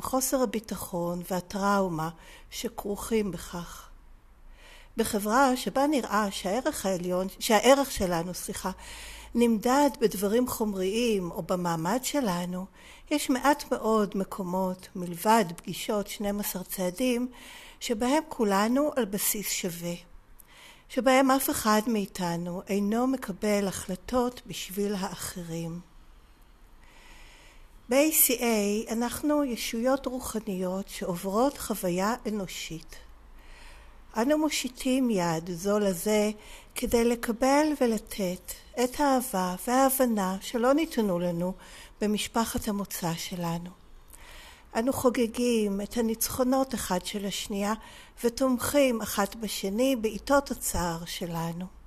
חוסר הביטחון והטראומה שכרוכים בכך. בחברה שבה נראה שהערך העליון, שהערך שלנו, סליחה, נמדד בדברים חומריים או במעמד שלנו, יש מעט מאוד מקומות מלבד פגישות 12 צעדים שבהם כולנו על בסיס שווה, שבהם אף אחד מאיתנו אינו מקבל החלטות בשביל האחרים. ב-ACA אנחנו ישויות רוחניות שעוברות חוויה אנושית. אנו מושיטים יד זו לזה כדי לקבל ולתת את האהבה וההבנה שלא ניתנו לנו במשפחת המוצא שלנו. אנו חוגגים את הניצחונות אחד של השנייה ותומכים אחת בשני בעיתות הצער שלנו.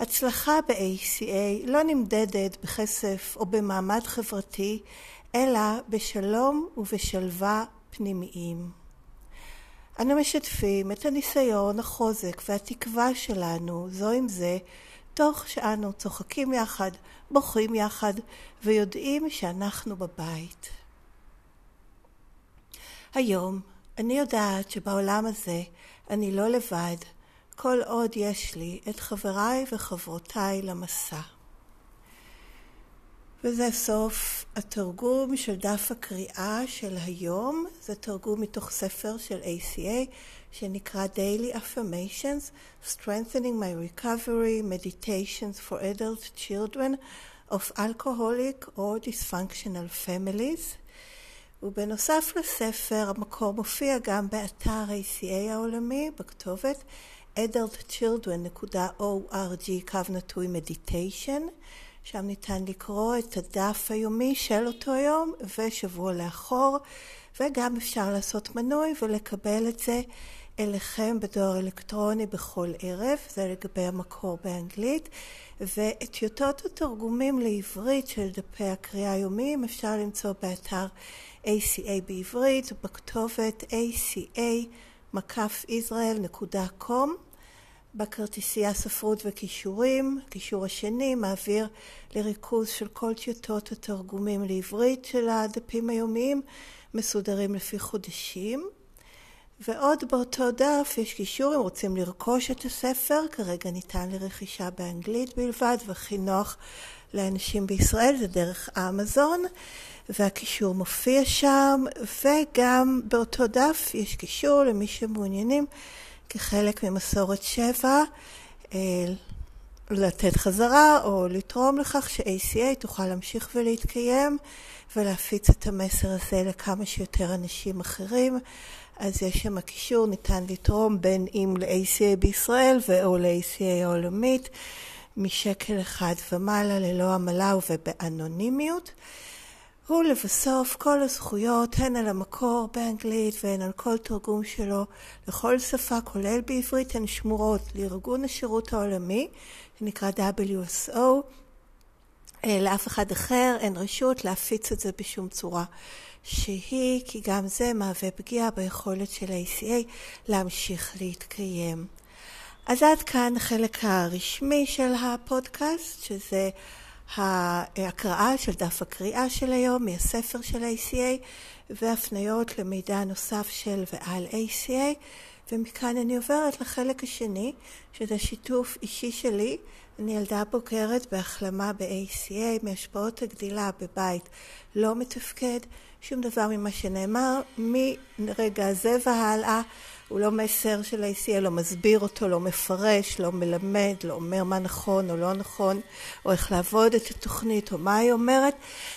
הצלחה ב-ACA לא נמדדת בכסף או במעמד חברתי, אלא בשלום ובשלווה פנימיים. אנו משתפים את הניסיון, החוזק והתקווה שלנו זו עם זה, תוך שאנו צוחקים יחד, בוכים יחד, ויודעים שאנחנו בבית. היום אני יודעת שבעולם הזה אני לא לבד, כל עוד יש לי את חבריי וחברותיי למסע. וזה סוף התרגום של דף הקריאה של היום, זה תרגום מתוך ספר של ACA שנקרא Daily Affirmations, Strengthening My Recovery, Meditations for Adult Children of Alcoholic or Dysfunctional Families. ובנוסף לספר, המקור מופיע גם באתר ACA העולמי, בכתובת adultchildren.org קו נטוי מדיטיישן, שם ניתן לקרוא את הדף היומי של אותו יום ושבוע לאחור, וגם אפשר לעשות מנוי ולקבל את זה אליכם בדואר אלקטרוני בכל ערב, זה לגבי המקור באנגלית, ואת טיוטות התרגומים לעברית של דפי הקריאה היומיים אפשר למצוא באתר ACA בעברית בכתובת aca-israel.com בכרטיסייה ספרות וכישורים, הקישור השני מעביר לריכוז של כל טיוטות התרגומים לעברית של הדפים היומיים, מסודרים לפי חודשים. ועוד באותו דף יש קישור אם רוצים לרכוש את הספר, כרגע ניתן לרכישה באנגלית בלבד והכי נוח לאנשים בישראל, זה דרך אמזון, והקישור מופיע שם, וגם באותו דף יש קישור למי שמעוניינים כחלק ממסורת שבע אה, לתת חזרה או לתרום לכך ש-ACA תוכל להמשיך ולהתקיים ולהפיץ את המסר הזה לכמה שיותר אנשים אחרים. אז יש שם קישור, ניתן לתרום בין אם ל-ACA בישראל או ל-ACA העולמית, משקל אחד ומעלה ללא עמלה ובאנונימיות. ולבסוף כל הזכויות הן על המקור באנגלית והן על כל תרגום שלו לכל שפה כולל בעברית הן שמורות לארגון השירות העולמי שנקרא WSO אה, לאף אחד אחר אין רשות להפיץ את זה בשום צורה שהיא כי גם זה מהווה פגיעה ביכולת של ה-ACA להמשיך להתקיים. אז עד כאן החלק הרשמי של הפודקאסט שזה ההקראה של דף הקריאה של היום מהספר של ACA והפניות למידע נוסף של ועל ACA ומכאן אני עוברת לחלק השני שזה שיתוף אישי שלי. אני ילדה בוגרת בהחלמה ב-ACA מהשפעות הגדילה בבית לא מתפקד שום דבר ממה שנאמר מרגע הזה והלאה הוא לא מסר של ה-ACA, לא מסביר אותו, לא מפרש, לא מלמד, לא אומר מה נכון או לא נכון, או איך לעבוד את התוכנית, או מה היא אומרת,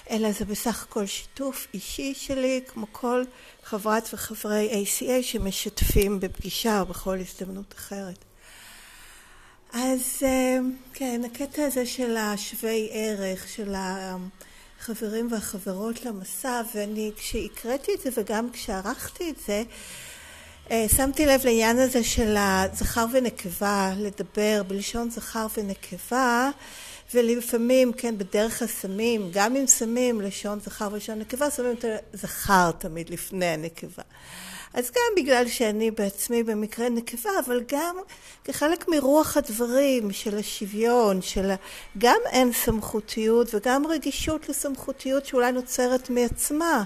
אלא זה בסך הכל שיתוף אישי שלי, כמו כל חברת וחברי ACA שמשתפים בפגישה או בכל הזדמנות אחרת. אז אה, כן, הקטע הזה של השווי ערך, של החברים והחברות למסע, ואני כשהקראתי את זה וגם כשערכתי את זה, שמתי לב לעניין הזה של הזכר ונקבה, לדבר בלשון זכר ונקבה, ולפעמים, כן, בדרך שמים, גם אם שמים לשון זכר ולשון נקבה, שמים את הזכר תמיד לפני הנקבה. אז גם בגלל שאני בעצמי במקרה נקבה, אבל גם כחלק מרוח הדברים של השוויון, של גם אין סמכותיות וגם רגישות לסמכותיות שאולי נוצרת מעצמה.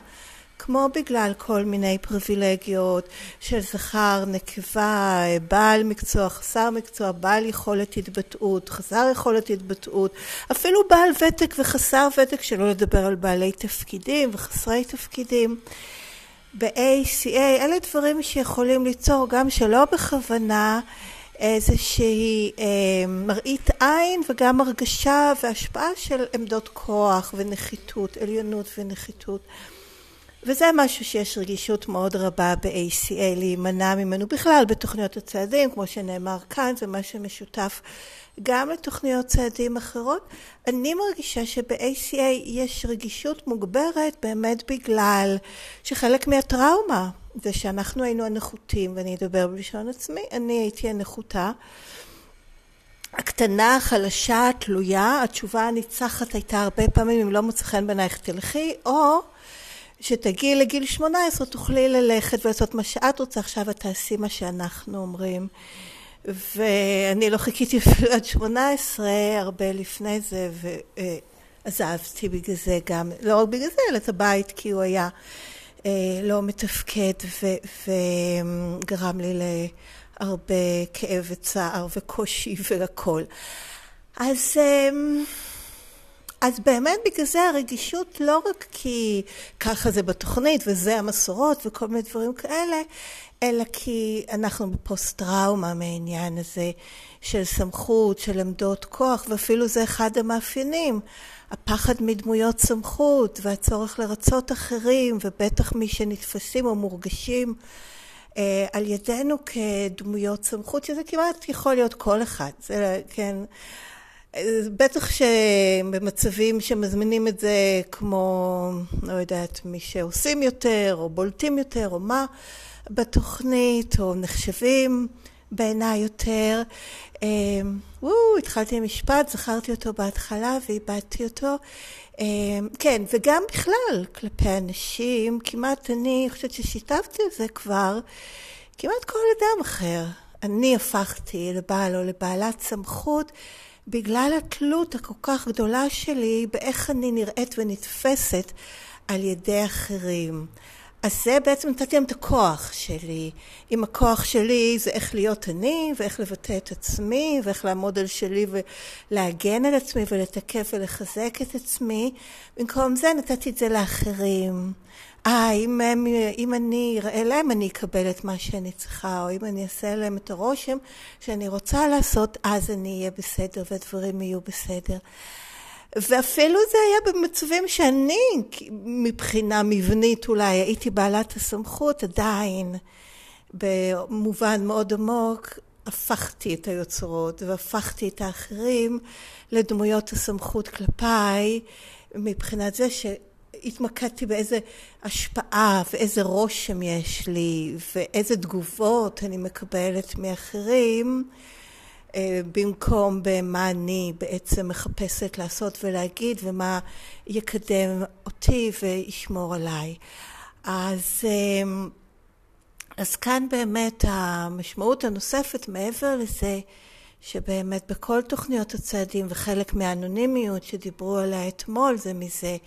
כמו בגלל כל מיני פריבילגיות של זכר, נקבה, בעל מקצוע, חסר מקצוע, בעל יכולת התבטאות, חסר יכולת התבטאות, אפילו בעל ותק וחסר ותק, שלא לדבר על בעלי תפקידים וחסרי תפקידים. ב-ACA אלה דברים שיכולים ליצור גם שלא בכוונה איזושהי אה, מראית עין וגם הרגשה והשפעה של עמדות כוח ונחיתות, עליונות ונחיתות. וזה משהו שיש רגישות מאוד רבה ב-ACA להימנע ממנו בכלל בתוכניות הצעדים, כמו שנאמר כאן, זה משהו משותף גם לתוכניות צעדים אחרות. אני מרגישה שב-ACA יש רגישות מוגברת באמת בגלל שחלק מהטראומה זה שאנחנו היינו הנחותים, ואני אדבר בלשון עצמי, אני הייתי הנחותה. הקטנה, החלשה, התלויה, התשובה הניצחת הייתה הרבה פעמים אם לא מוצא חן בעינייך תלכי, או שתגיעי לגיל 18 תוכלי ללכת ולעשות מה שאת רוצה, עכשיו את תעשי מה שאנחנו אומרים. ואני לא חיכיתי אפילו עד 18, הרבה לפני זה, ועזבתי בגלל זה גם, לא רק בגלל זה, אלא את הבית, כי הוא היה אה, לא מתפקד וגרם לי להרבה כאב וצער וקושי והכל. אז... אז באמת בגלל זה הרגישות לא רק כי ככה זה בתוכנית וזה המסורות וכל מיני דברים כאלה, אלא כי אנחנו בפוסט טראומה מהעניין הזה של סמכות, של עמדות כוח, ואפילו זה אחד המאפיינים. הפחד מדמויות סמכות והצורך לרצות אחרים, ובטח מי שנתפסים או מורגשים אה, על ידינו כדמויות סמכות, שזה כמעט יכול להיות כל אחד. זה, כן, בטח שבמצבים שמזמינים את זה כמו, לא יודעת, מי שעושים יותר או בולטים יותר או מה בתוכנית או נחשבים בעיניי יותר. אה, וואו, התחלתי עם משפט, זכרתי אותו בהתחלה ואיבדתי אותו. אה, כן, וגם בכלל כלפי אנשים, כמעט אני חושבת ששיתפתי את זה כבר, כמעט כל אדם אחר. אני הפכתי לבעל או לבעלת סמכות בגלל התלות הכל כך גדולה שלי באיך אני נראית ונתפסת על ידי אחרים. אז זה בעצם נתתי להם את הכוח שלי. אם הכוח שלי זה איך להיות אני, ואיך לבטא את עצמי, ואיך לעמוד על שלי ולהגן על עצמי ולתקף ולחזק את עצמי, במקום זה נתתי את זה לאחרים. אה, אם, הם, אם אני אראה להם, אני אקבל את מה שאני צריכה, או אם אני אעשה להם את הרושם שאני רוצה לעשות, אז אני אהיה בסדר והדברים יהיו בסדר. ואפילו זה היה במצבים שאני, מבחינה מבנית אולי, הייתי בעלת הסמכות, עדיין, במובן מאוד עמוק, הפכתי את היוצרות והפכתי את האחרים לדמויות הסמכות כלפיי, מבחינת זה ש... התמקדתי באיזה השפעה ואיזה רושם יש לי ואיזה תגובות אני מקבלת מאחרים אה, במקום במה אני בעצם מחפשת לעשות ולהגיד ומה יקדם אותי וישמור עליי. אז, אה, אז כאן באמת המשמעות הנוספת מעבר לזה שבאמת בכל תוכניות הצעדים וחלק מהאנונימיות שדיברו עליה אתמול זה מזה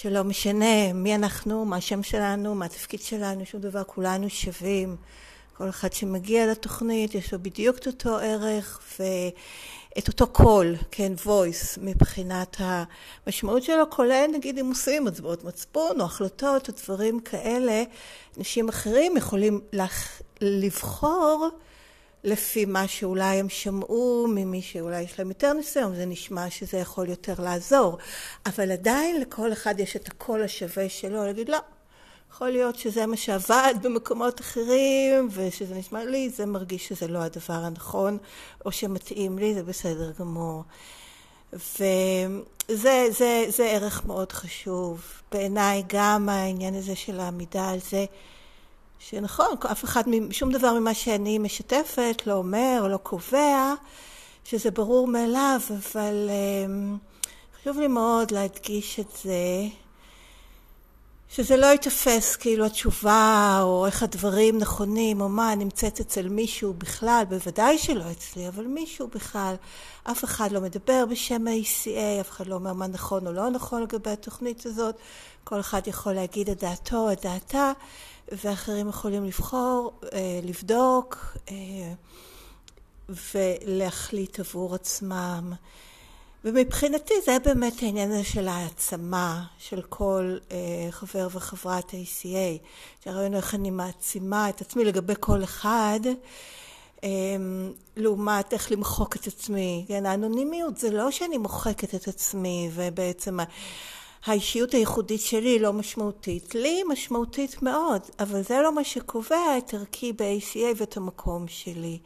שלא משנה מי אנחנו, מה השם שלנו, מה התפקיד שלנו, שום דבר, כולנו שווים. כל אחד שמגיע לתוכנית יש לו בדיוק את אותו ערך ואת אותו קול, כן, voice, מבחינת המשמעות שלו, כולל נגיד אם עושים הצבעות מצפון או החלטות או דברים כאלה, אנשים אחרים יכולים לבחור לפי מה שאולי הם שמעו ממי שאולי יש להם יותר ניסיון, זה נשמע שזה יכול יותר לעזור. אבל עדיין לכל אחד יש את הקול השווה שלו, להגיד לא, יכול להיות שזה מה שעבד במקומות אחרים, ושזה נשמע לי, זה מרגיש שזה לא הדבר הנכון, או שמתאים לי, זה בסדר גמור. וזה זה, זה ערך מאוד חשוב. בעיניי גם העניין הזה של העמידה על זה שנכון, אף אחד, שום דבר ממה שאני משתפת לא אומר או לא קובע שזה ברור מאליו, אבל חשוב לי מאוד להדגיש את זה, שזה לא ייתפס כאילו התשובה או איך הדברים נכונים או מה נמצאת אצל מישהו בכלל, בוודאי שלא אצלי, אבל מישהו בכלל, אף אחד לא מדבר בשם ה-ECA, אף אחד לא אומר מה נכון או לא נכון לגבי התוכנית הזאת, כל אחד יכול להגיד את דעתו, את דעתה, ואחרים יכולים לבחור, אה, לבדוק אה, ולהחליט עבור עצמם. ומבחינתי זה באמת העניין הזה של העצמה של כל אה, חבר וחברת ACA, שהרעיון איך אני מעצימה את עצמי לגבי כל אחד, אה, לעומת איך למחוק את עצמי. כן, האנונימיות זה לא שאני מוחקת את עצמי ובעצם האישיות הייחודית שלי לא משמעותית. לי משמעותית מאוד, אבל זה לא מה שקובע את ערכי ב-ACA ואת המקום שלי.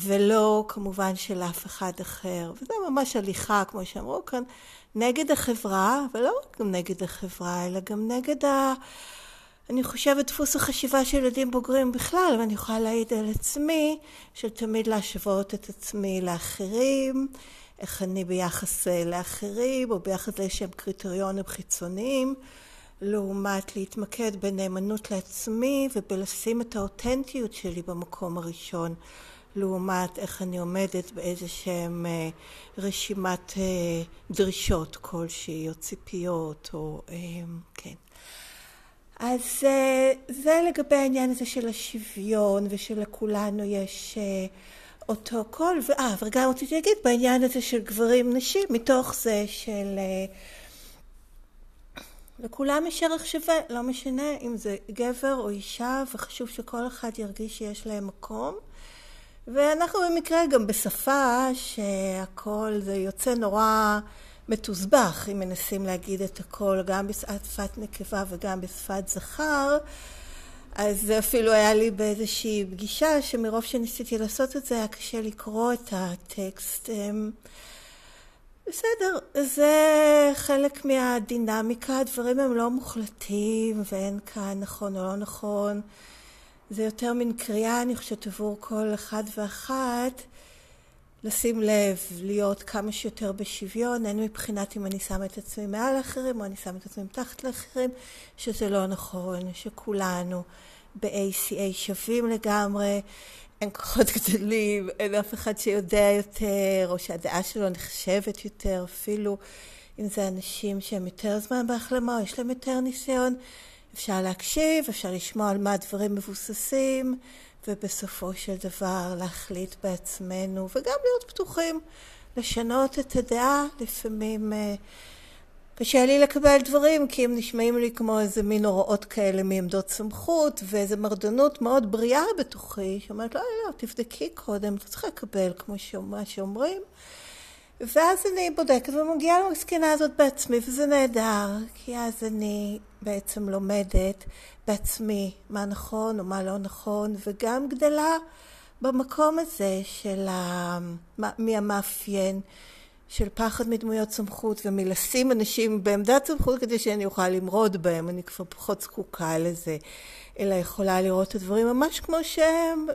ולא כמובן של אף אחד אחר. וזה ממש הליכה, כמו שאמרו כאן, נגד החברה, ולא רק נגד החברה, אלא גם נגד ה... אני חושבת דפוס החשיבה של ילדים בוגרים בכלל, ואני יכולה להעיד על עצמי, של תמיד להשוות את עצמי לאחרים, איך אני ביחס אה, לאחרים, או ביחס לאיזשהם קריטריונים חיצוניים, לעומת להתמקד בנאמנות לעצמי ובלשים את האותנטיות שלי במקום הראשון. לעומת איך אני עומדת באיזה שהם אה, רשימת אה, דרישות כלשהי או ציפיות או אה, כן. אז זה לגבי העניין הזה של השוויון ושלכולנו יש אותו קול, ואה, וגם רציתי להגיד בעניין הזה של גברים נשים, מתוך זה של לכולם יש ערך שווה, לא משנה אם זה גבר או אישה, וחשוב שכל אחד ירגיש שיש להם מקום. ואנחנו במקרה גם בשפה שהכל זה יוצא נורא מתוסבך, אם מנסים להגיד את הכל גם בשפת נקבה וגם בשפת זכר. אז אפילו היה לי באיזושהי פגישה שמרוב שניסיתי לעשות את זה היה קשה לקרוא את הטקסט. אמ, בסדר, זה חלק מהדינמיקה, הדברים הם לא מוחלטים ואין כאן נכון או לא נכון. זה יותר מין קריאה, אני חושבת, עבור כל אחד ואחת, לשים לב, להיות כמה שיותר בשוויון, הן מבחינת אם אני שמה את עצמי מעל האחרים או אני שמה את עצמי מתחת לאחרים, שזה לא נכון, שכולנו ב-ACA שווים לגמרי, אין כוחות גדולים, אין אף אחד שיודע יותר, או שהדעה שלו נחשבת יותר, אפילו אם זה אנשים שהם יותר זמן בהחלמה או יש להם יותר ניסיון. אפשר להקשיב, אפשר לשמוע על מה הדברים מבוססים, ובסופו של דבר להחליט בעצמנו, וגם להיות פתוחים לשנות את הדעה. לפעמים אה, קשה לי לקבל דברים, כי הם נשמעים לי כמו איזה מין הוראות כאלה מעמדות סמכות, ואיזו מרדנות מאוד בריאה בתוכי, שאומרת, לא, לא, לא, תבדקי קודם, אתה צריך לקבל כמו שאומרים. ואז אני בודקת ומגיעה למסכנה הזאת בעצמי, וזה נהדר, כי אז אני בעצם לומדת בעצמי מה נכון או מה לא נכון, וגם גדלה במקום הזה של ה... מי המאפיין של פחד מדמויות סמכות ומלשים אנשים בעמדת סמכות כדי שאני אוכל למרוד בהם, אני כבר פחות זקוקה לזה, אלא יכולה לראות את הדברים ממש כמו שהם,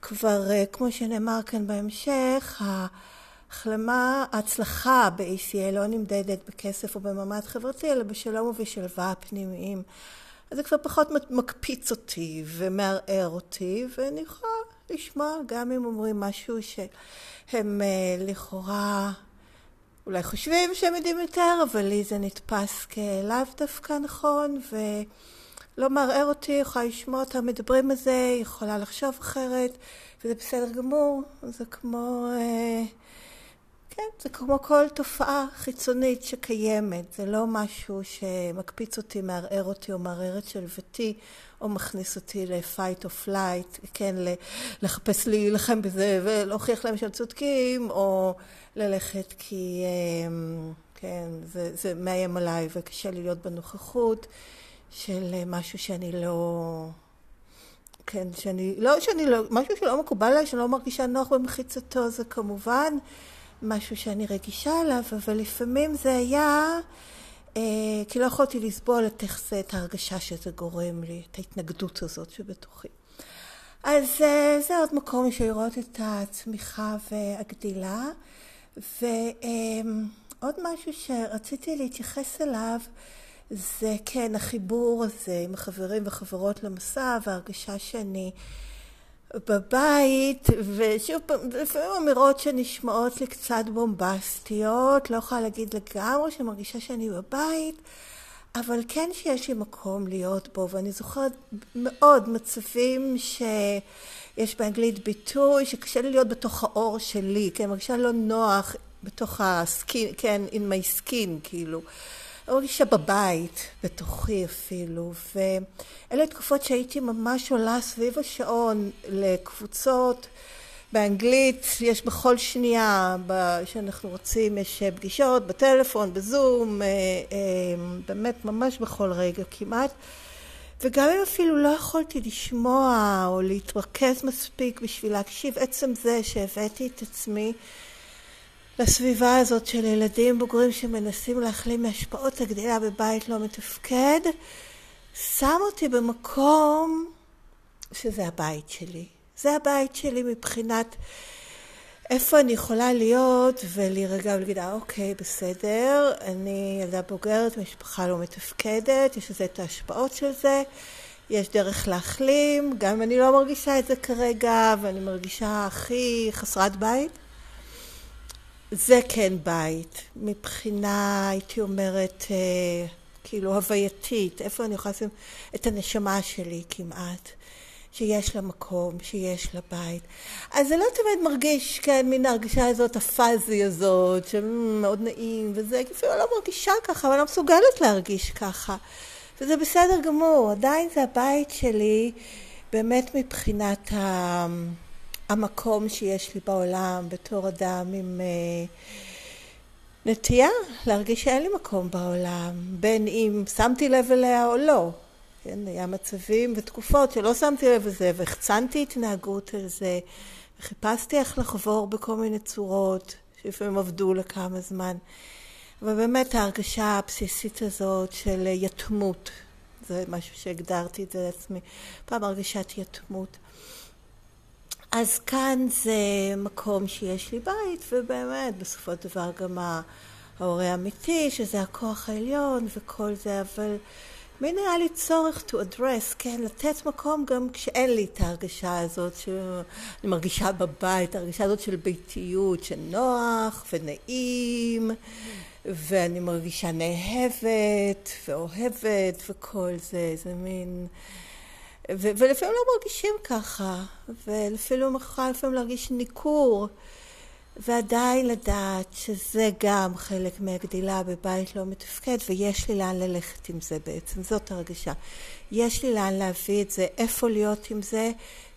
וכבר אה, כמו שנאמר כאן בהמשך, החלמה, ההצלחה ב-ACA לא נמדדת בכסף או במעמד חברתי, אלא בשלום ובשלווה הפנימיים. אז זה כבר פחות מקפיץ אותי ומערער אותי, ואני יכולה לשמוע גם אם אומרים משהו שהם uh, לכאורה אולי חושבים שהם יודעים יותר, אבל לי זה נתפס כלאו דווקא נכון, ולא מערער אותי, יכולה לשמוע אותם מדברים על זה, יכולה לחשוב אחרת, וזה בסדר גמור, זה כמו... Uh, כן, זה כמו כל תופעה חיצונית שקיימת, זה לא משהו שמקפיץ אותי, מערער אותי או מערער את שלוותי, או מכניס אותי ל-fight or flight, כן, לחפש להילחם בזה ולהוכיח להם שהם צודקים, או ללכת כי, אמ, כן, זה, זה מאיים עליי וקשה לי להיות בנוכחות של משהו שאני לא... כן, שאני, לא שאני לא, משהו שלא מקובל עליי, שאני לא מרגישה נוח במחיצתו, זה כמובן משהו שאני רגישה עליו, אבל לפעמים זה היה, אה, כי לא יכולתי לסבול את איך זה, את ההרגשה שזה גורם לי, את ההתנגדות הזאת שבתוכי. אז זה עוד מקום של לראות את הצמיחה והגדילה. ועוד משהו שרציתי להתייחס אליו זה כן החיבור הזה עם החברים וחברות למסע וההרגשה שאני בבית, ושוב פעם, לפעמים אמירות שנשמעות לי קצת בומבסטיות, לא יכולה להגיד לגמרי שאני מרגישה שאני בבית, אבל כן שיש לי מקום להיות בו, ואני זוכרת מאוד מצבים שיש באנגלית ביטוי שקשה לי להיות בתוך האור שלי, כן, מרגישה לא נוח בתוך הסקין, כן, in my skin, כאילו. מרגישה בבית, בתוכי אפילו, ואלה תקופות שהייתי ממש עולה סביב השעון לקבוצות באנגלית, יש בכל שנייה שאנחנו רוצים, יש פגישות בטלפון, בזום, אה, אה, באמת ממש בכל רגע כמעט. וגם אם אפילו לא יכולתי לשמוע או להתרכז מספיק בשביל להקשיב, עצם זה שהבאתי את עצמי לסביבה הזאת של ילדים בוגרים שמנסים להחלים מהשפעות הגדילה בבית לא מתפקד, שם אותי במקום שזה הבית שלי. זה הבית שלי מבחינת איפה אני יכולה להיות ולהירגע ולהגיד, אה, אוקיי, בסדר, אני ילדה בוגרת, משפחה לא מתפקדת, יש לזה את ההשפעות של זה, יש דרך להחלים, גם אם אני לא מרגישה את זה כרגע ואני מרגישה הכי חסרת בית. זה כן בית, מבחינה, הייתי אומרת, אה, כאילו הווייתית, איפה אני יכולה לשים את הנשמה שלי כמעט, שיש לה מקום, שיש לה בית. אז זה לא תמיד מרגיש, כן, מין ההרגשה הזאת, הפאזי הזאת, שמאוד נעים וזה, אפילו לא מרגישה ככה, אבל לא מסוגלת להרגיש ככה. וזה בסדר גמור, עדיין זה הבית שלי, באמת מבחינת ה... המקום שיש לי בעולם בתור אדם עם uh, נטייה להרגיש שאין לי מקום בעולם, בין אם שמתי לב אליה או לא. כן, היה מצבים ותקופות שלא שמתי לב לזה והחצנתי התנהגות על זה וחיפשתי איך לחבור בכל מיני צורות שלפעמים עבדו לכמה זמן. אבל באמת ההרגשה הבסיסית הזאת של יתמות, זה משהו שהגדרתי את זה לעצמי, פעם הרגשת יתמות. אז כאן זה מקום שיש לי בית, ובאמת, בסופו של דבר גם ההורה האמיתי, שזה הכוח העליון וכל זה, אבל מין היה לי צורך to address, כן, לתת מקום גם כשאין לי את ההרגשה הזאת, שאני מרגישה בבית, ההרגשה הזאת של ביתיות, שנוח ונעים, ואני מרגישה נאהבת ואוהבת וכל זה, זה מין... ו- ולפעמים לא מרגישים ככה, ולפעמים יכולה לפעמים להרגיש ניכור, ועדיין לדעת שזה גם חלק מהגדילה בבית לא מתפקד, ויש לי לאן ללכת עם זה בעצם, זאת הרגשה. יש לי לאן להביא את זה, איפה להיות עם זה,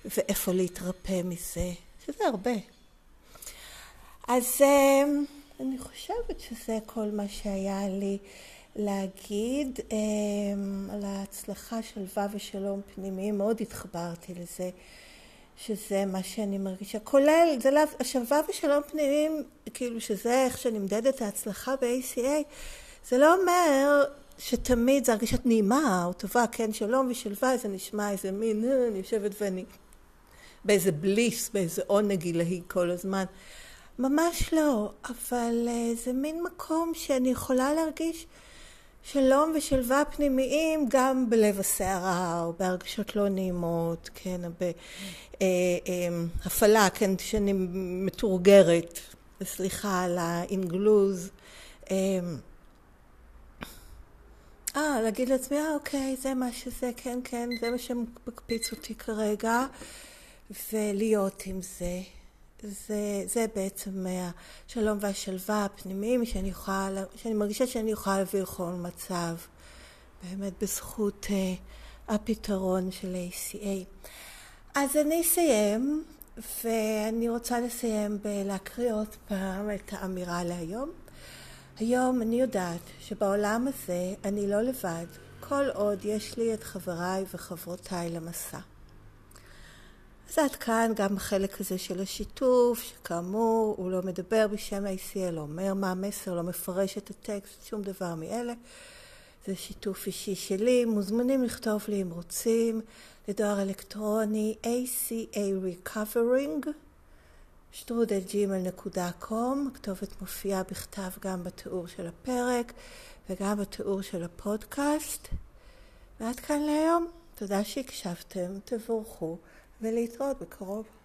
ואיפה להתרפא מזה, שזה הרבה. אז אה, אני חושבת שזה כל מה שהיה לי. להגיד אמ, על ההצלחה של ו' ושלום פנימיים, מאוד התחברתי לזה, שזה מה שאני מרגישה, כולל, זה לאו, עכשיו ו' ושלום פנימיים, כאילו שזה איך שנמדדת ההצלחה ב-ACA, זה לא אומר שתמיד זה הרגשת נעימה או טובה, כן, שלום ושלווה, זה נשמע איזה מין, אה, אני יושבת ואני באיזה בליס, באיזה עונג עילאי כל הזמן. ממש לא, אבל אה, זה מין מקום שאני יכולה להרגיש שלום ושלווה פנימיים גם בלב הסערה או בהרגשות לא נעימות, כן, בהפעלה, אה, אה, כן, שאני מתורגרת, סליחה על האינגלוז. אה, אה, להגיד לעצמי, אה, אוקיי, זה מה שזה, כן, כן, זה מה שמקפיץ אותי כרגע, ולהיות עם זה. זה, זה בעצם השלום והשלווה הפנימיים שאני, יכולה, שאני מרגישה שאני יכולה להביא לכל מצב, באמת בזכות uh, הפתרון של ACA. אז אני אסיים, ואני רוצה לסיים בלהקריא עוד פעם את האמירה להיום. היום אני יודעת שבעולם הזה אני לא לבד, כל עוד יש לי את חבריי וחברותיי למסע. אז עד כאן גם החלק הזה של השיתוף, שכאמור הוא לא מדבר בשם ה-ACL, לא אומר מה המסר, לא מפרש את הטקסט, שום דבר מאלה. זה שיתוף אישי שלי, מוזמנים לכתוב לי אם רוצים, לדואר אלקטרוני ACA Recovering, שטרודלג'ימל.קום, הכתובת מופיעה בכתב גם בתיאור של הפרק וגם בתיאור של הפודקאסט. ועד כאן להיום. תודה שהקשבתם, תבורכו, ולהתראות בקרוב.